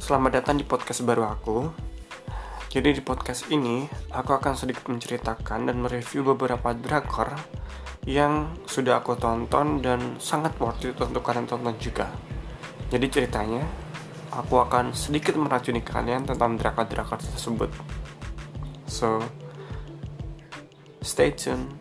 Selamat datang di podcast baru aku. Jadi di podcast ini, aku akan sedikit menceritakan dan mereview beberapa drakor yang sudah aku tonton dan sangat worth it untuk kalian tonton juga. Jadi ceritanya, aku akan sedikit meracuni kalian tentang drakor-drakor tersebut. So, stay tuned.